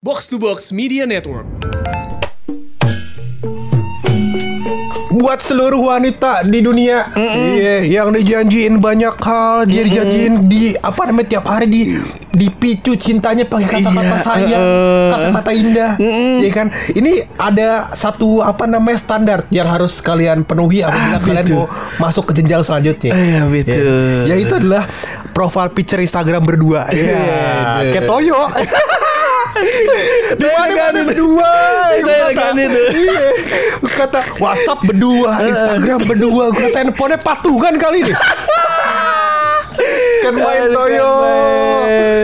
Box to Box Media Network. buat seluruh wanita di dunia. Iya yang dijanjiin banyak hal dia dijanjiin di apa namanya tiap hari di dipicu cintanya pakai kata-kata Iya, sayang eh. kata-kata indah. Ya kan? Ini ada satu apa namanya standar yang harus kalian penuhi apabila Ah, kalian betul. mau masuk ke jenjang selanjutnya. Iya, betul. ya, itu adalah profile picture Instagram berdua. Ya Iya, kayak Toyo di mana kan mana itu. berdua Itu elegan itu. Iya. kata WhatsApp berdua Instagram berdua gue handphonenya patungan kali ini kan main Aduh, Toyo.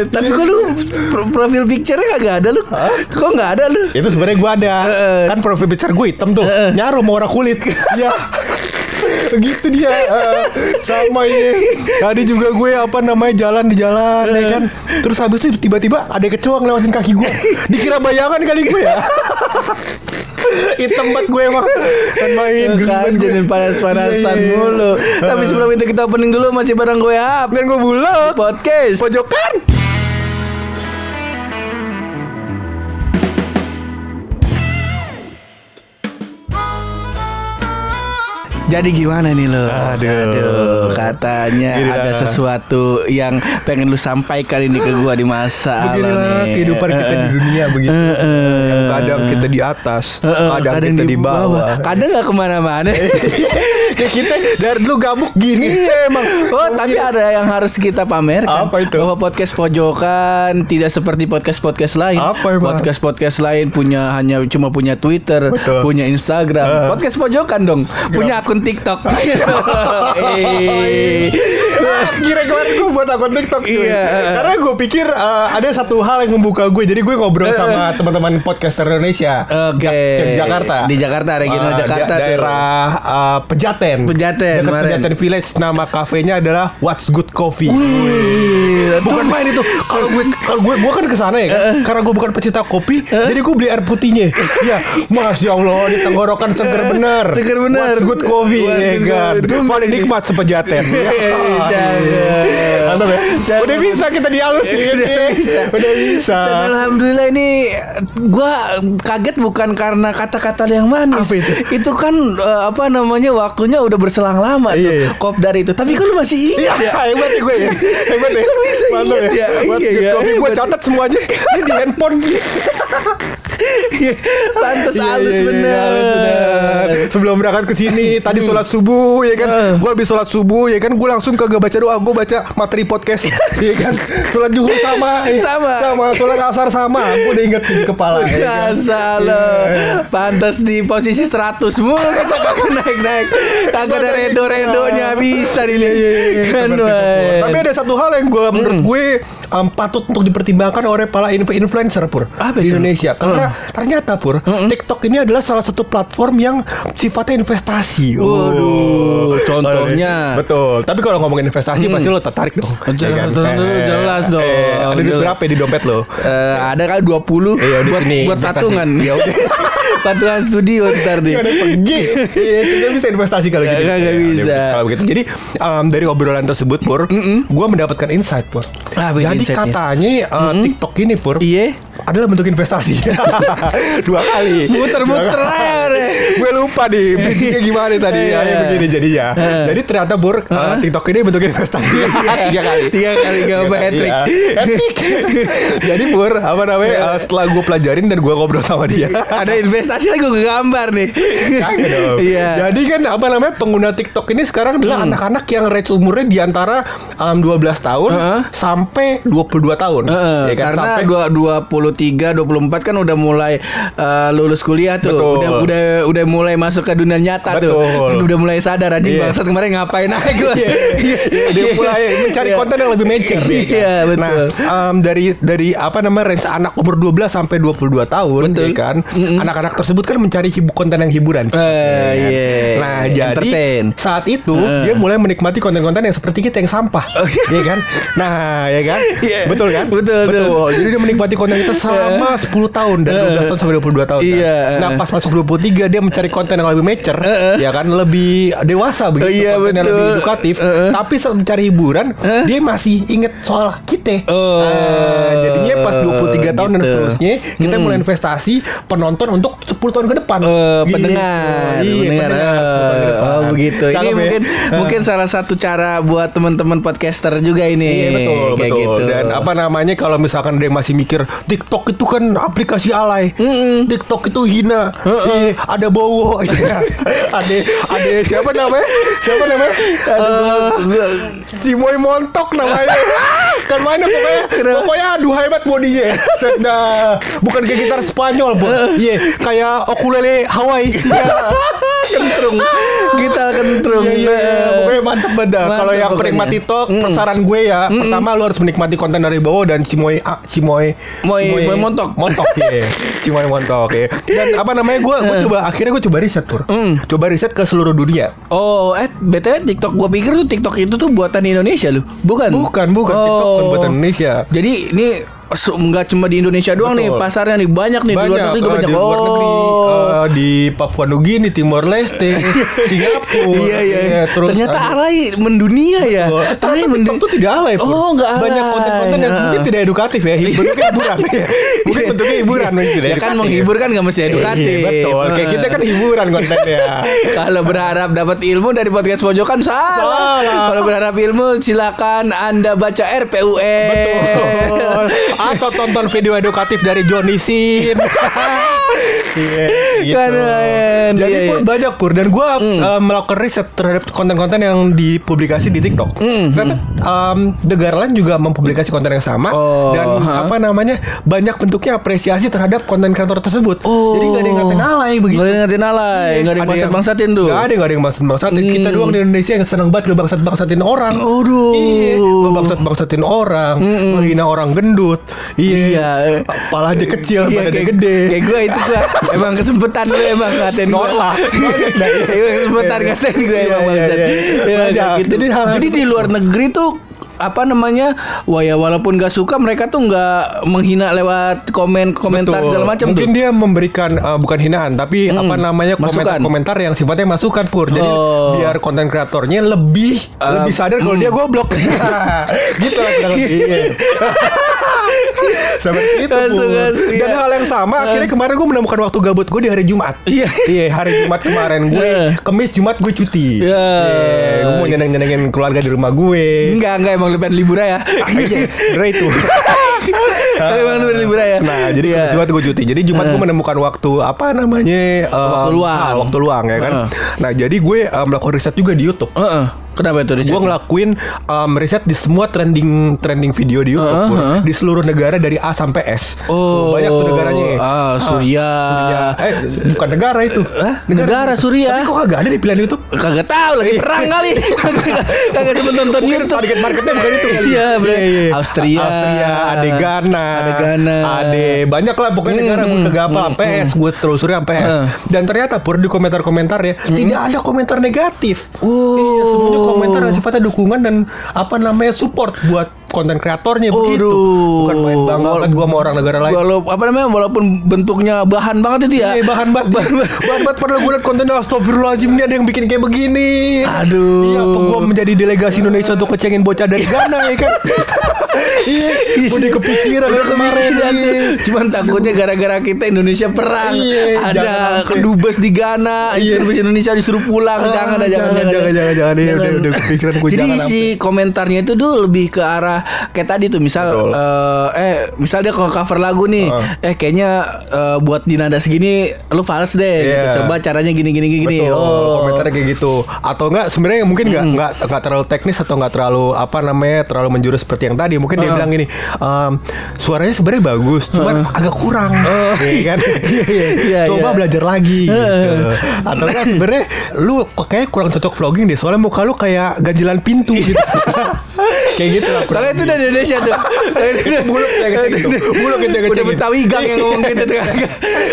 Tapi kok lu pro- profil picture-nya kagak ada lu? Kok nggak ada lu? itu sebenarnya gue ada Heeh. kan profil picture gue hitam tuh nyaru mau warna kulit ya gitu dia eh, sama ini tadi juga gue apa namanya jalan di jalan ya kan. Terus habis itu tiba-tiba ada kecoa ngelewatin kaki gue. Dikira bayangan kali gue ya. Hitam banget gue emang. Kan main kan jadi panas-panasan Iya, iya, mulu. Tapi sebelum itu kita opening dulu masih bareng gue Ap. dan gue bulog. Podcast. pojokan Jadi gimana nih lo? Aduh. katanya Gini ada lah. sesuatu yang pengen lu sampaikan ini ke gua di masa Beginilah nih. kehidupan kita di dunia begitu. Yang kadang kita di atas, Heeh, kadang, kita di bawah. Kadang nggak ke mana-mana. Kayak kita dari dulu gabuk gini ya emang. Oh, tapi ada yang harus kita pamerkan. Apa itu? Bahwa podcast pojokan tidak seperti podcast-podcast lain. Apa emang? Podcast-podcast lain punya hanya cuma punya Twitter, Betul. punya Instagram. Eh. Podcast pojokan dong, punya akun TikTok. Eh. Ah, Kira kemarin gue buat akun TikTok cuy. Iya. Karena gue pikir eh, ada satu hal yang membuka gue. Jadi gue ngobrol sama teman-man podcaster Indonesia. Oke. Jak- Jakarta. Di Jakarta, regional Ah, Jakarta da-. Daerah eh, Pejaten. Pejaten, Dekat. Pejaten Village. Nama kafenya adalah What's Good Coffee. Wih, Bukan main itu. Kalau gue kalau gue gue kan ke sana ya kan. Karena gue bukan pecinta kopi, jadi gue beli air putihnya. Iya, Masya Allah di tenggorokan seger bener. Seger bener. What's good coffee What's ya kan. Paling nikmat sepejaten. Jangan. Mantap ya. Jangan. Udah bisa kita dihalus nih. Udah bisa. Bisa. Dan alhamdulillah ini gua kaget bukan karena kata-kata yang manis. Apa itu? kan eh, apa namanya waktunya udah berselang lama Iya, iya. tuh. Kop dari itu. Tapi kan lu masih Iya, ingat ya. hebat ya gue ya. Hebat ya. Kan bisa Mantap ingat ya. Iya, iya, gue catat semuanya. Ini di handphone. Lantas Iya, halus iya, iya, bener. halus bener. Sebelum berangkat ke sini, tadi sholat subuh ya kan. Eh. Gue habis sholat subuh ya kan. Gue langsung kagak baca doa, gue baca materi podcast. ya kan. Sholat zuhur sama, ya. Sama. sama. Sholat asar sama. Gue udah inget di kepala. ya kan. Lo Pantas di posisi 100 mulu kita kagak naik-naik Kagak ada redo-redonya bisa Iya, ini Kan. Tapi ada satu hal yang gue menurut gue um, patut untuk dipertimbangkan oleh para inf- influencer pur Apa di itu? Indonesia. Karena ternyata pur TikTok ini adalah salah satu platform yang sifatnya investasi. Waduh, contohnya? Betul. Tapi kalau ngomongin investasi pasti lo tertarik dong. Jelas, Ya tentu, jelas dong. Eh, ada duit berapa ya di dompet lo? Eh, ada kan 20 Iya, di buat sini buat patungan. Ya udah. patungan studio ntar nih. Gak pergi Iya kita bisa investasi kalau gitu Kagak Ya, bisa. Kalau begitu Jadi um, dari obrolan tersebut Pur Gue mendapatkan insight Pur Apa Jadi insight-nya? katanya uh, TikTok ini Pur Iya. adalah bentuk investasi Dua kali Muter-muter. Gue lupa nih Bridgingnya gimana tadi Iya. ya, begini jadinya Jadi ternyata Pur uh, TikTok ini bentuk investasi Tiga kali Tiga kali gak apa. Iya. Hat-trick. Jadi Pur Apa namanya uh, Setelah gue pelajarin dan gue ngobrol sama dia Ada investasi lagi gue gambar nih. Kagak dong. Iya. Hmm. Jadi kan apa namanya pengguna TikTok ini sekarang adalah anak-anak yang range umurnya di antara um, 12 tahun Heeh. sampai 22 tahun. Heeh, Ya kan? karena Sampai- dua dua puluh tiga dua puluh empat kan udah mulai eh, lulus kuliah tuh Betul. udah udah udah mulai masuk ke dunia nyata Betul. tuh udah mulai sadar anjing Iya. bangsat kemarin ngapain aja gue Iya, dia mulai mencari Iya. konten yang lebih mature ya kan? Iya, betul. Nah, um, dari dari apa namanya range anak umur 12 sampai 22 tahun Betul. ya kan. Anak-anak tersebut kan mencari hibu konten yang hiburan. Eh, Ya kan? iya. Nah, jadi Entertain. saat itu Eh. dia mulai menikmati konten-konten yang seperti kita yang sampah. Iya. ya kan? Nah, ya kan? Iya. Betul kan? Betul, betul. Jadi dia menikmati konten kita selama 10 tahun dari 12 tahun sampai 22 tahun. kan? Iya. Nah, pas masuk 23 23 dia mencari konten yang lebih mature, ya kan lebih dewasa begitu, Oh, iya, konten yang betul. lebih edukatif. Tapi saat mencari hiburan, dia masih inget soal kita. Oh, Nah, jadinya pas 23 tahun dan gitu. seterusnya, kita mulai investasi penonton untuk 10 tahun ke depan. Eh, Gitu. pendengar, Iya, pendengar. pendengar, 10 tahun ke Eh, depan. Oh begitu. Ini Cakep ya? mungkin Eh. mungkin salah satu cara buat teman-teman podcaster juga ini. Iya betul Kayak betul gitu. dan apa namanya kalau misalkan dia masih mikir TikTok itu kan aplikasi alay, TikTok itu hina, Iya, ada bowo, Iya. ada ada siapa namanya siapa namanya Eh, Cimoy Montok namanya kan mana pokoknya pokoknya aduh hebat bodinya nah bukan kayak gitar Spanyol bu iya kayak ukulele Hawaii Iya. kentrung. Kita kentrung. Iya, iya, iya. Pokoknya mantep banget Kalau yang penikmat TikTok, saran gue ya, pertama lu harus menikmati konten dari Bowo dan Cimoy ah, Cimoy Moy- Moy Montok. Montok ya. Cimoy Montok ya. Dan apa namanya gue gue coba akhirnya gue coba riset pur. Coba riset ke seluruh dunia. Oh, eh BTW TikTok gua pikir tuh TikTok itu tuh buatan Indonesia loh. Bukan. Bukan, bukan TikTok bukan buatan Indonesia. Jadi ini nggak cuma di Indonesia doang nih Betul. pasarnya nih banyak nih di luar negeri juga eh, banyak. di luar negeri, Oh. eh, di Papua Nugini, Timor Leste, Singapura. Iya iya. iya. terus Ternyata ada- alay mendunia ya. Betul. Alay Ternyata mendu- TikTok tuh tidak alay Pur. Oh, nggak alay. Banyak konten-konten yang mungkin tidak edukatif ya Bentuknya hiburan Mungkin bentuknya hiburan mungkin tidak Ya kan menghibur kan nggak mesti edukatif. Iya, betul Kayak kita kan hiburan kontennya Kalau berharap dapat ilmu dari podcast pojokan salah. Salah. Kalau berharap ilmu silakan Anda baca RPUN. Betul Atau tonton video edukatif dari Johnny Sin. Iya gitu. Keren, Jadi iya, pun iya. banyak pur. Dan gue melakukan riset terhadap konten-konten yang dipublikasi di TikTok. Ternyata em, negara lain juga mempublikasi konten yang sama. Oh, Dan ha. apa namanya Banyak bentuknya apresiasi terhadap konten kreator tersebut. Oh. Jadi gak ada yang ngatain alay begitu. Gak ada yang ngatain alay, gak ada yang bangsat-bangsatin tuh. Gak ada, gak ada yang bangsat-bangsatin. Kita doang di Indonesia yang seneng banget ngebangsat-bangsatin orang. Aduh. Iya Ngebangsat-bangsatin orang Menghina orang gendut Iya. Kepala aja kecil, Iya, badannya kayak, gede Kayak gue itu gue Emang kesempatan lu emang ngatain gue Nolak. Emang kesempatan Iya, ngatain gue iya, emang iya, bangsat. iya. Iya, gitu. Jadi di luar negeri tuh apa namanya wah ya walaupun gak suka mereka tuh nggak menghina lewat komen komentar Betul. segala macam Mungkin tuh dia memberikan uh, bukan hinaan tapi apa namanya masukan. komentar-komentar yang sifatnya masukan pur. Jadi Oh. biar konten kreatornya lebih Uh, lebih sadar kalau dia goblok. gitu lah kurang lebih. Seperti itu Masuk, Pur. masuk, Dan iya. hal yang sama akhirnya kemarin gue menemukan waktu gabut gue di hari Jumat. Iya. Iya hari Jumat kemarin gue Iya. Kemis Jumat gue cuti. Iya. Gue mau nyeneng-nyenengin keluarga di rumah gue. enggak enggak emang lu pengen libur ya Ah, Iya, kira itu. emang lu pengen libur ya Nah, jadi Iya. Kamis Jumat gue cuti. Jadi Jumat gue menemukan waktu apa namanya? um, Waktu luang. ah, waktu luang ya kan. Nah, jadi gue um, melakukan riset juga di YouTube. Heeh. Kenapa itu Gue ngelakuin um, riset di semua trending trending video di YouTube Heeh, Pur. heeh. di seluruh negara dari A sampai S. Oh, banyak tuh negaranya. ah, Suria. Suria. Eh, bukan negara itu. Hah? Negara, Suria. Tapi kok kagak ada di pilihan YouTube? kagak tahu lagi perang kali kagak sempet nonton YouTube target marketnya bukan itu kali. Iya, bener. Austria. Austria, ada Ghana, Ada Ghana. ada banyak lah pokoknya negara gue kagak apa PS, gue telusuri sampai. Hmm. Dan ternyata pur di komentar-komentar ya tidak ada komentar negatif. Oh. Iya, semuanya komentar yang sifatnya dukungan dan apa namanya support buat konten kreatornya begitu. Aduh. Bukan main banget gue sama orang negara lain. Walau apa namanya walaupun bentuknya bahan banget itu ya Iya, bahan bat Bahan bat padahal gue liat konten Astagfirullahaladzim Ini ada yang bikin kayak begini Aduh. Iya apa gue menjadi delegasi Indonesia Untuk kecengin bocah dari Ghana ya kan Iya Udah kepikiran Udah kemarin iya. Cuman takutnya gara-gara kita Indonesia perang Iya, jangan Ada kedubes di Ghana Iya. Kedubes Indonesia disuruh pulang Ah, Jangan jangan jangan, jangan, jangan, jangan. Iya, udah, udah kepikiran gue, Jadi jangan si komentarnya itu tuh lebih ke arah Kayak tadi tuh misal Betul. eh, eh misal dia kalau cover lagu nih Ah. Eh kayaknya eh, buat di nada segini Lu fals deh gitu. Iya. Coba caranya gini gini gini Betul, Oh komentarnya kayak gitu. Atau enggak sebenarnya mungkin enggak enggak enggak terlalu teknis atau enggak terlalu apa namanya terlalu menjurus seperti yang tadi. Mungkin dia bilang gini, ehm, suaranya sebenarnya bagus, cuman agak kurang. Iya kan? Iya, Coba iya. belajar lagi gitu. Atau enggak sebenarnya lu kayak kurang cocok vlogging deh, soalnya muka lu kayak ganjilan pintu gitu. Kayak gitu lah. Itu dari Indonesia tuh. Buluk ya gitu. Buluk itu yang Udah. Betawi gang yang ngomong gitu tuh. Gak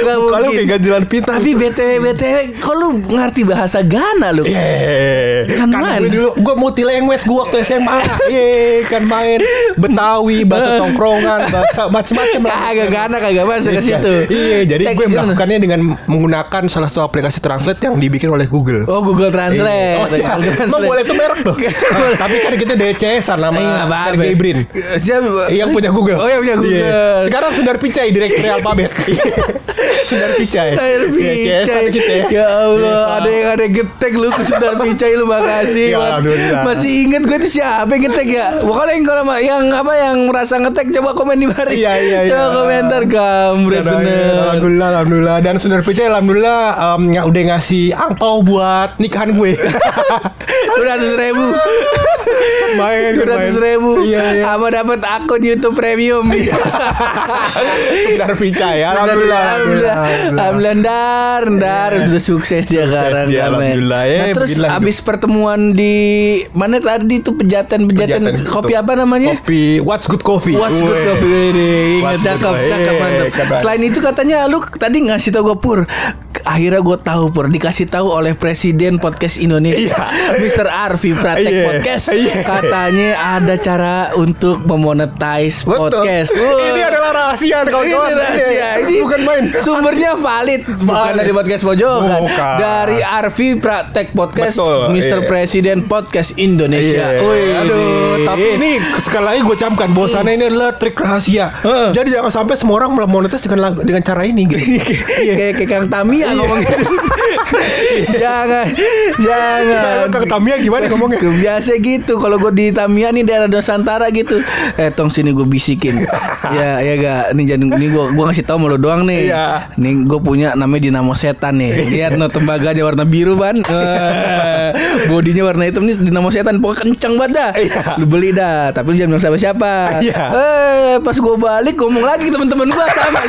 Kalau mungkin. kayak ganjilan pita. Tapi BTW BTW kok lu ngerti bahasa Ghana lu? Eh, Kan kan main. gue dulu gue multi language gue waktu SMA. Ye, kan main Betawi, bahasa tongkrongan, bahasa macam-macam lah. Kagak Ghana kagak masuk ke situ. Iya, jadi gue melakukannya dengan menggunakan salah satu aplikasi translate yang dibikin oleh Google. Oh Google Translate. Oh, iya. Google Emang Translate. boleh itu merek tuh. Tapi kan kita Eh, nggak apa-apa. Sergey Brin. Siapa? Yang punya Google. Oh, yang punya Google. Iya. Sekarang Sundar Pichai direktur alfabet. Sundar Pichai. Sundar Iya, Pichai. kita ya. Ya Allah, Iya. ada yang ada getek lu ke Sundar Pichai lu makasih. Ya. Masih inget gue itu siapa yang ngetek ya? Pokoknya yang kalau yang apa yang merasa ngetek coba komen di mari. Iya, iya, iya. Coba komentar kampret Karena, bener. Alhamdulillah, alhamdulillah. Dan Sundar Pichai alhamdulillah um, ya udah ngasih angpau buat nikahan gue. Dua ratus ribu. main, Dua ratus ribu. Iya, iya. Sama dapat akun YouTube Premium. Sundar Pichai, ya. alhamdulillah. Alhamdulillah. Alhamdulillah Ndar, Ndar sudah sukses dia sekarang dia, alhamdulillah, ya, Nah, terus abis pertemuan di mana tadi tuh pejatan-pejatan Pejatan, kopi apa namanya? Kopi What's Good Coffee. Was good coffee ini ingat What's cakep cakep Eh, mantap. keren. Selain itu katanya lu tadi ngasih tau gue pur. Akhirnya gue tahu pur dikasih tahu oleh Presiden Podcast Indonesia, Iya. Mr. Arfi Pratek Iya. Podcast. Iya. Katanya ada cara untuk memonetize Betul. podcast. Ini Wah. adalah rahasia kawan-kawan. Ini rahasia. Iya, Ini bukan main. Sumbernya valid, bukan Valid. dari podcast pojokan. Bukan. Dari Arfi Praktek Podcast, Betul, Mr. iya. Presiden Podcast Indonesia. Iya. Wih, Aduh, tapi ini sekali lagi gue camkan bahwasannya ini adalah trik rahasia. Heeh. Jadi jangan sampai semua orang monetis dengan dengan cara ini gitu. Iya. kayak kayak Kang Tamia ngomong gitu. jangan, jangan. Kalau Kang Tamiya gimana ngomongnya? Biasa gitu. Kalau gue di Tamia nih daerah Nusantara gitu. Eh tong sini gue bisikin. ya ya gak. Nih jangan ini gue gue ngasih tau sama lo doang nih. Iya. Nih gue punya namanya dinamo setan nih. Lihat no tembaganya warna biru ban. Eh, Bodinya warna hitam nih dinamo setan. Pokoknya kencang banget dah. Iya. Lu beli dah. Tapi lu jangan bilang siapa siapa. Iya. Eh pas gue balik ngomong lagi ke teman-teman gue sama.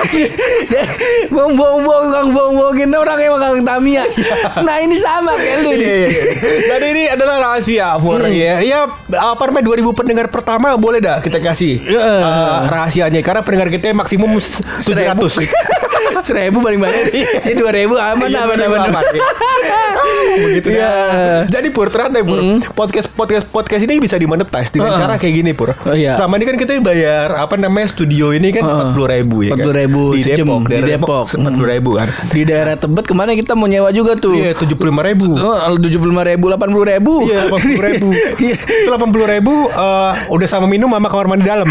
Bohong bohong bohong kang bohong bohongin orang emang kang Tamia. Nah ini sama kayak lu Iya, nih. iya, iya. Dan ini adalah rahasia, Pur. Ya, ya apa namanya 2000 pendengar pertama boleh dah kita kasih Iya. eh, rahasianya karena pendengar kita maksimum s- 700. Seribu paling banyak Ini dua ribu aman Iya, aman aman aman. Begitu Iya. dah. Jadi Pur ternyata Pur podcast podcast podcast ini bisa dimonetize dengan Heeh. cara kayak gini Pur. Oh, iya. Selama ini kan kita bayar apa namanya studio ini kan empat puluh ribu ya kan. 40.000 di sejam, Depok, di Depok. empat puluh ribu kan. Di daerah Tebet ke mana kita mau nyewa juga tuh Iya tujuh puluh lima ribu. Oh, tujuh puluh lima ribu, delapan puluh ribu. Iya, delapan puluh ribu. Iya. Itu delapan puluh ribu eh, udah sama minum sama kamar mandi dalam.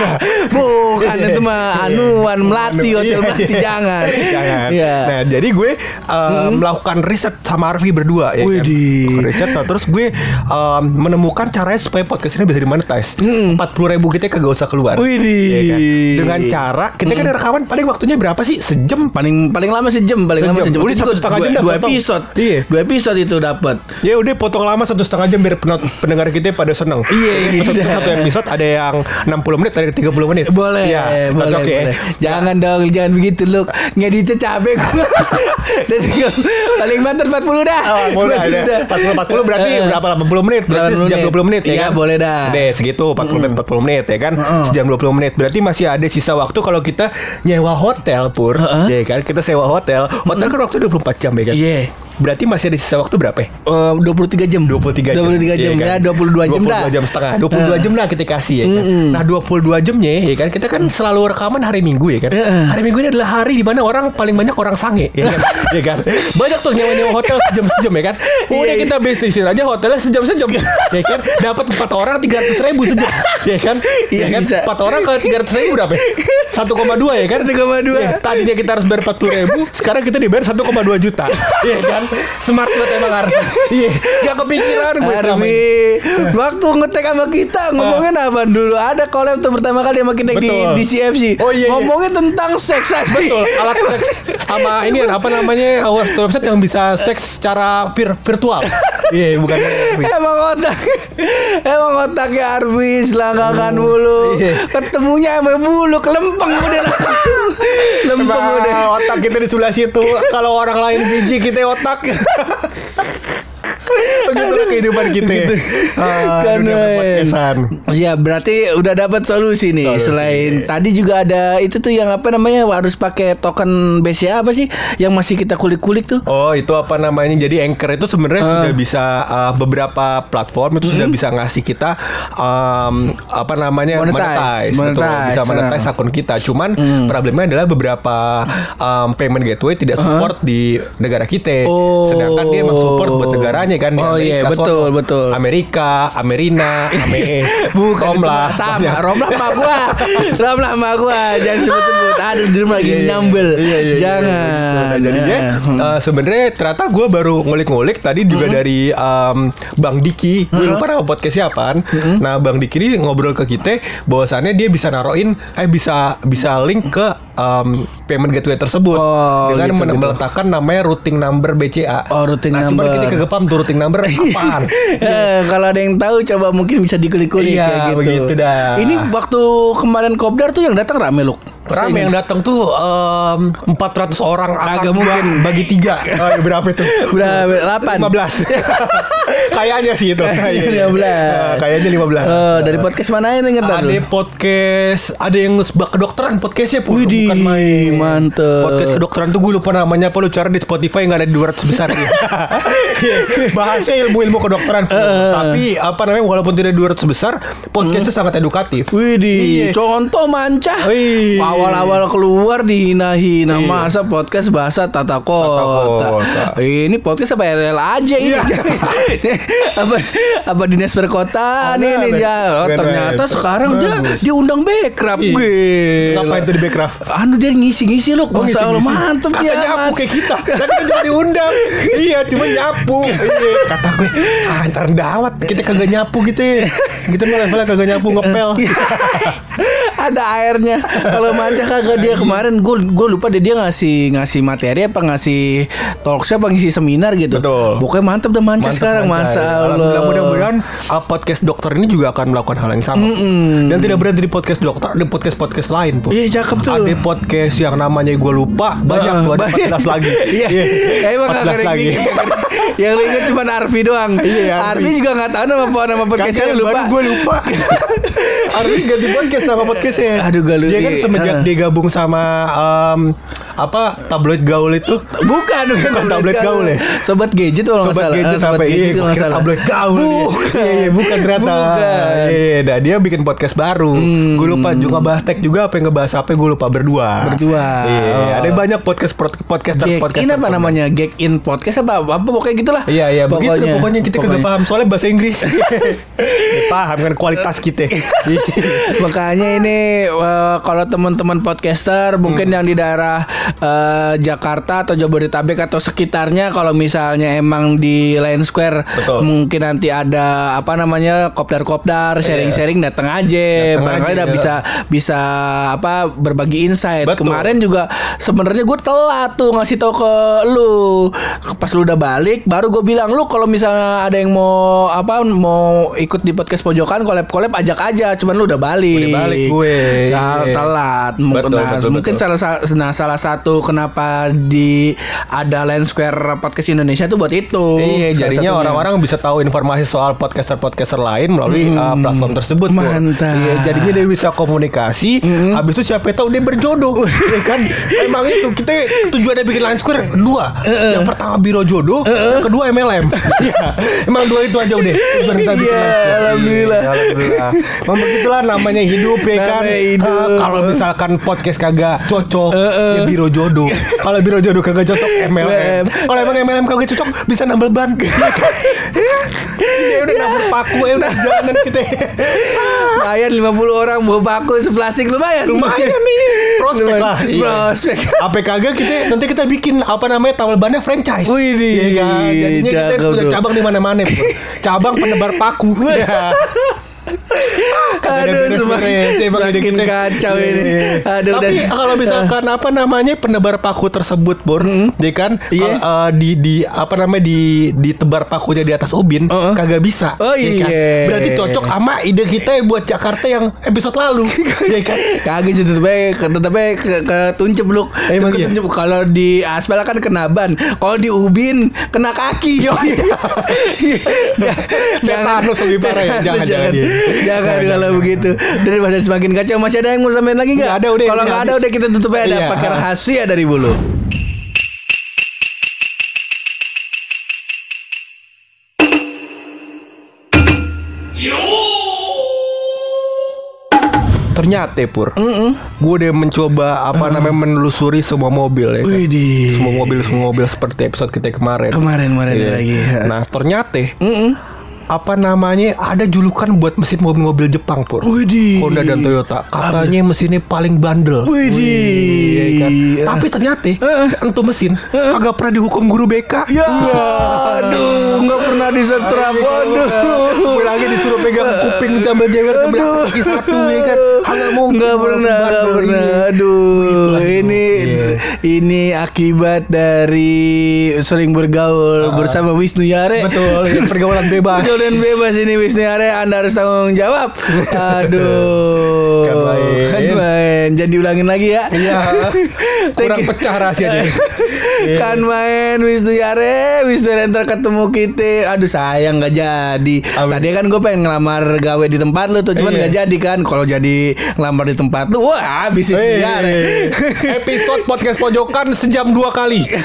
Bukan itu mah anuan melati hotel iya, melati iya. jangan. Jangan. Iya. Nah, jadi gue uh, melakukan riset sama Arfi berdua ya kan. Melakukan Riset nah, terus gue um, menemukan caranya supaya podcast ini bisa dimonetize. Empat puluh ribu kita kagak usah keluar. Iya kan? Dengan cara kita kan rekaman paling waktunya berapa sih? Sejam. Paling paling lama sejam, paling lama Sejam. sejam. Udah satu setengah dua, jam dua episode. Iya. Dua episode itu dapat. Ya udah potong lama satu setengah jam biar pendengar kita pada seneng. Iya, gitu Satu, dah. satu episode ada yang 60 menit, ada yang 30 menit. Boleh, Iya, boleh, cocok ya. boleh. Jangan dong, jangan begitu lu. Ngeditnya capek gua. Dan paling banter 40 dah. Oh, boleh ada 40 40 berarti Eh. berapa 80 menit? Berarti 80 sejam menit. 20 menit ya Iya, kan? boleh dah. Deh, segitu 40 menit 40 menit ya kan? Sejam 20 menit. Berarti masih ada sisa waktu kalau kita nyewa hotel pur. Heeh. Ya kan? Kita sewa hotel. Hotel kan waktu 24 jam ya kan? Iya. Berarti masih ada sisa waktu berapa? ya? Eh, 23 jam. 23 jam. 23 jam. Iya ya 22 jam dah. 22 jam setengah. 22 jam lah kita kasih ya kan? Nah 22 jamnya ya kan? Kita kan selalu rekaman hari Minggu ya kan? Heeh. Hari Minggu ini adalah hari di mana orang paling banyak orang sange ya kan? Ya kan? Banyak tuh nyewa-nyewa hotel sejam-sejam ya kan? Udah Iya, iya. kita bisnisin aja hotelnya sejam-sejam ya kan? Dapat 4 orang 300 ribu sejam ya kan? Iya, ya kan? bisa. 4 orang ke 300 ribu berapa ya? 1,2 ya kan? 1,2. Ya, Tadinya kita harus bayar 40 ribu Sekarang kita dibayar 1,2 juta Iya kan Smart banget emang Arfi Iya Gak kepikiran gue selama ini. Waktu ngetek sama kita Ngomongin apa dulu Ada collab tuh pertama kali sama kita di, Betul. di CFC Oh, iya, iya. Ngomongin tentang seks aja Betul, alat seks sama ini apa namanya awas website yang bisa seks secara vir- virtual. Iya, bukan. Emang otak Emang otaknya Arfi Selangkangan mulu Iya. Ketemunya sama bulu Kelempeng udah langsung Lempeng udah Emang otak kita di sebelah situ. Kalau orang lain biji kita otak. fuck? Begitulah kehidupan kita. Ah, Kan, dunia men. podcastan. Ya berarti udah dapat solusi nih. Solusi. Selain tadi juga ada itu tuh yang apa namanya harus pakai token BCA apa sih yang masih kita kulik-kulik tuh? Oh itu apa namanya Jadi Anchor itu sebenarnya sudah bisa uh, Beberapa platform itu sudah bisa ngasih kita um, Apa namanya Monetize. Betul, Monetize, Bisa monetize ah. akun kita Cuman problemnya adalah beberapa um, Payment gateway tidak support di negara kita Oh. Sedangkan dia emang support buat negaranya kan Oh, iya, Amerika betul, betul. Amerika, Amerina, Ame Bukan Romlah itu sama. pokoknya. Romlah sama gua. Romlah sama gua. Jangan sebut-sebut. Aduh, di rumah lagi Iya, iya. nyambel. Iya, iya, iya, Jangan. Nah, jadinya Hmm. uh, sebenarnya ternyata gue baru ngulik-ngulik tadi juga dari um, Bang Diki. Gue lupa nama podcastnya apaan. Nah Bang Diki ini ngobrol ke kita bahwasannya dia bisa naruhin eh bisa bisa link ke um, payment gateway tersebut Oh, dengan gitu, gitu. meletakkan namanya routing number BCA. Oh, routing nah, Cuman number. kita kagak paham tuh routing number apaan. Eh, kalau ada yang tahu coba mungkin bisa dikulik-kulik Iya, kayak gitu. begitu dah. Ini waktu kemarin kopdar tuh yang datang rame lu. Rame yang datang tuh um, 400 orang akan mungkin. bagi tiga. Oh, berapa itu? Berapa? Delapan? 15 Kayaknya sih itu Kayaknya 15. Nah, Kayaknya 15 Eh, dari podcast mana ini ngerti Ada podcast Ada yang sebab kedokteran podcastnya pun Widih, Bukan main mantep. Podcast kedokteran tuh gue lupa namanya apa Lu cari di Spotify nggak ada di 200 besar ya. Bahasnya ilmu-ilmu kedokteran Fu. Eh. Tapi apa namanya Walaupun tidak 200 besar Podcastnya sangat edukatif Widih, Iya. contoh mancah. Wih. Awal-awal keluar dihina-hina Iya. masa podcast bahasa tata kota. kota. Ini podcast apa RL aja ini. Iya. apa apa dinas perkotaan Ada, ini dia. Oh, ternyata sekarang dia Bagus. diundang. Iya. Gila. Ngapain tuh di Backcraft? Anu dia ngisi-ngisi loh. Oh, Masa Allah mantep Kata dia. nyapu Mas. kayak kita Kan kita cuma diundang Iya cuma nyapu Iya. Kata gue Ah ntar dawat Kita kagak nyapu gitu ya Kita mah levelnya kagak nyapu ngepel ada airnya kalau manca kagak dia kemarin gue gue lupa deh dia ngasih ngasih materi apa ngasih talk show apa ngisi seminar gitu Betul. pokoknya mantep dah manca sekarang mantap. masa Alhamdulillah mudah-mudahan uh, podcast dokter ini juga akan melakukan hal yang sama Dan tidak berhenti di podcast dokter Ada podcast-podcast lain Pu. Iya, cakep tuh. Ada podcast yang namanya gue lupa Banyak Ah, tuh ada banyak. 14 lagi Iya. Ya, emang gak 14 ada lagi yang lu inget cuma Arfi doang. Iya, Arfi. Arfi juga gak tahu nama nama podcastnya lupa. Gue lupa Harus ganti podcast nama podcastnya Aduh, gak lupa. Dia kan semenjak Ah. dia gabung sama um, Apa tabloid gaul itu Bukan, bukan, tablet gaul ya? Sobat gadget kalau nggak Sobat salah. gadget Ah, sampai iya, kalau nggak kira salah. tabloid gaul dia. Bukan. Iya, iya, bukan ternyata. Bukan. Hmm. Iya, dah dia bikin podcast baru. Gue lupa juga bahas tech juga apa yang ngebahas apa gue lupa berdua. Berdua. Iya, Oh. ada banyak podcast podcaster Gag podcaster. in apa namanya? Gag in podcast apa apa pokoknya gitulah. Iya iya begitu deh, pokoknya kita kagak Pokoknya. paham soalnya bahasa Inggris. Ya, paham kan kualitas kita. Makanya ini eh, kalau teman-teman podcaster mungkin yang di daerah eh, Jakarta atau Jabodetabek atau sekitarnya kalau misalnya emang di Line Square Betul. mungkin nanti ada apa namanya kopdar-kopdar sharing-sharing datang aja barangkali udah ya. bisa bisa apa berbagi insight. Betul. Kemarin juga sebenarnya gue telat tuh ngasih tau ke lu pas lu udah balik baru gue bilang lu kalau misalnya ada yang mau apa mau ikut di podcast pojokan collab collab ajak aja cuman lu udah balik Udah balik gue. Sal- Iya. telat Betul, mungkin nah, betul, mungkin betul. salah sa- nah salah satu kenapa di ada Line Square podcast Indonesia tuh buat itu Iya, Salah jadinya orang-orang bisa tahu informasi soal podcaster-podcaster lain melalui uh, platform tersebut. Bu. Mantap. Iya, jadinya dia bisa komunikasi. Habis itu siapa tahu dia berjodoh. ya kan? Emang itu kita tujuannya bikin Line Square dua. Yang pertama biro jodoh, yang kedua MLM. Iya, emang dua itu aja udah. Iya, alhamdulillah. Iya, alhamdulillah. Memang begitulah namanya hidup ya kan. Namanya hidup. Ah, kalau misalkan podcast kagak cocok, ya biro jodoh. Kalau biro jodoh kagak cocok MLM. Kalau emang MLM kagak cocok bisa nambal ban. ya udah nambal paku ya udah jalanan kita. lumayan 50 orang bawa baku seplastik lumayan Lumayan nih. Prospek Lumayan. lah. Iya. prospek Apa kagak kita nanti kita bikin apa namanya tambal bannya franchise. Wih, Iya kan? Jadinya kita punya cabang di mana-mana. Cabang penebar paku. Ya. Aduh, beres-beres, semakin, semakin kita. kacau Iya, ini. iya. Aduh, Tapi dan- kalau misalkan apa namanya penebar paku tersebut, Bor, ya kan? Iya. Kalau, eh, di di apa namanya di ditebar pakunya di atas ubin, Heeh. kagak bisa. Oh, ya kan? iya. Berarti cocok sama ide kita yang buat Jakarta yang episode lalu, ya kan? Kagak sih tetep tetep ke, ke tuncup lu. Emang Ke iya? Kalau di aspal kan kena ban. Kalau di ubin kena kaki. Tetanus lebih parah ya? Jangan, jangan, iya. Jangan kalau jangan. begitu. Daripada semakin kacau masih ada yang mau sampein lagi nggak? Ada, udah, Kalau nggak ada udah kita tutup aja ada Iya, pakai ah. rahasia dari bulu. Ternyata Pur, gue udah mencoba apa namanya menelusuri semua mobil ya. kan? Widih. Semua mobil semua mobil seperti episode kita kemarin. Kemarin-kemarin Iya. lagi. Nah ternyata Mm-mm. Apa namanya ada julukan buat mesin mobil-mobil Jepang pur. Widih. Honda dan Toyota katanya mesinnya paling bandel. Widih. Iya kan? Tapi ternyata untuk mesin kagak pernah dihukum guru BK. Ya, aduh, nggak pernah disetrap. Waduh. Gue lagi disuruh pegang kuping jewer sebelah Aduh. kaki satu ya kan. Kagak mungkin. Nggak pernah, nggak pernah. Aduh, ini. Ini akibat dari sering bergaul bersama Wisnu Yare. Betul, ya, pergaulan bebas. Dan bebas ini Wisnu Yare Anda harus tanggung jawab Aduh Kan main. Kan main Jangan diulangin lagi ya Iya. Kurang pecah rahasianya. Iya. Kan main Wisnu Yare Wisnu Yare ntar ketemu kita Aduh sayang gak jadi Amin. Tadi kan gue pengen ngelamar gawe di tempat lu tuh Cuman Iya. gak jadi kan Kalau jadi ngelamar di tempat lu Wah habis Wisnu Yare episode podcast pojokan sejam dua kali. Iya.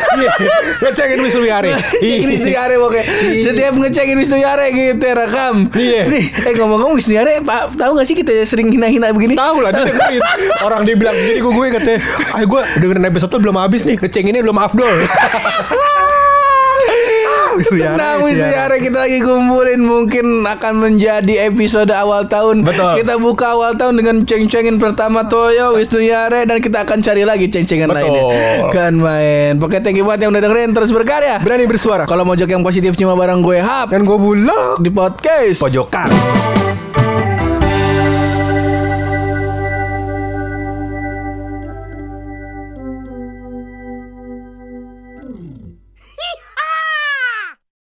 Ngecekin Wisnu Yare. Cekin Wisnu Yare pokoknya Setiap ngecekin Wisnu Yare gitu rekam Iya. Nih eh ngomong-ngomong Wisnu Yare Pak tahu gak sih kita sering hina-hina begini Tahu lah dia dengerin. Orang dia bilang gini gue gue katanya, "Ah gue dengerin episode tuh belum habis nih, ngecenginnya belum afdol." Wisnu Yare. Yare kita lagi kumpulin Mungkin akan menjadi episode awal tahun. Betul. Kita buka awal tahun dengan ceng-cengin pertama Toyo Wisnu Yare Dan kita akan cari lagi ceng-cengan lainnya. Kan main. Pokoknya thank you buat yang udah dengerin. Terus berkarya. Berani bersuara. Kalau mau yang positif cuma bareng gue Hap. Dan gue bulog. Di podcast. Pojokan.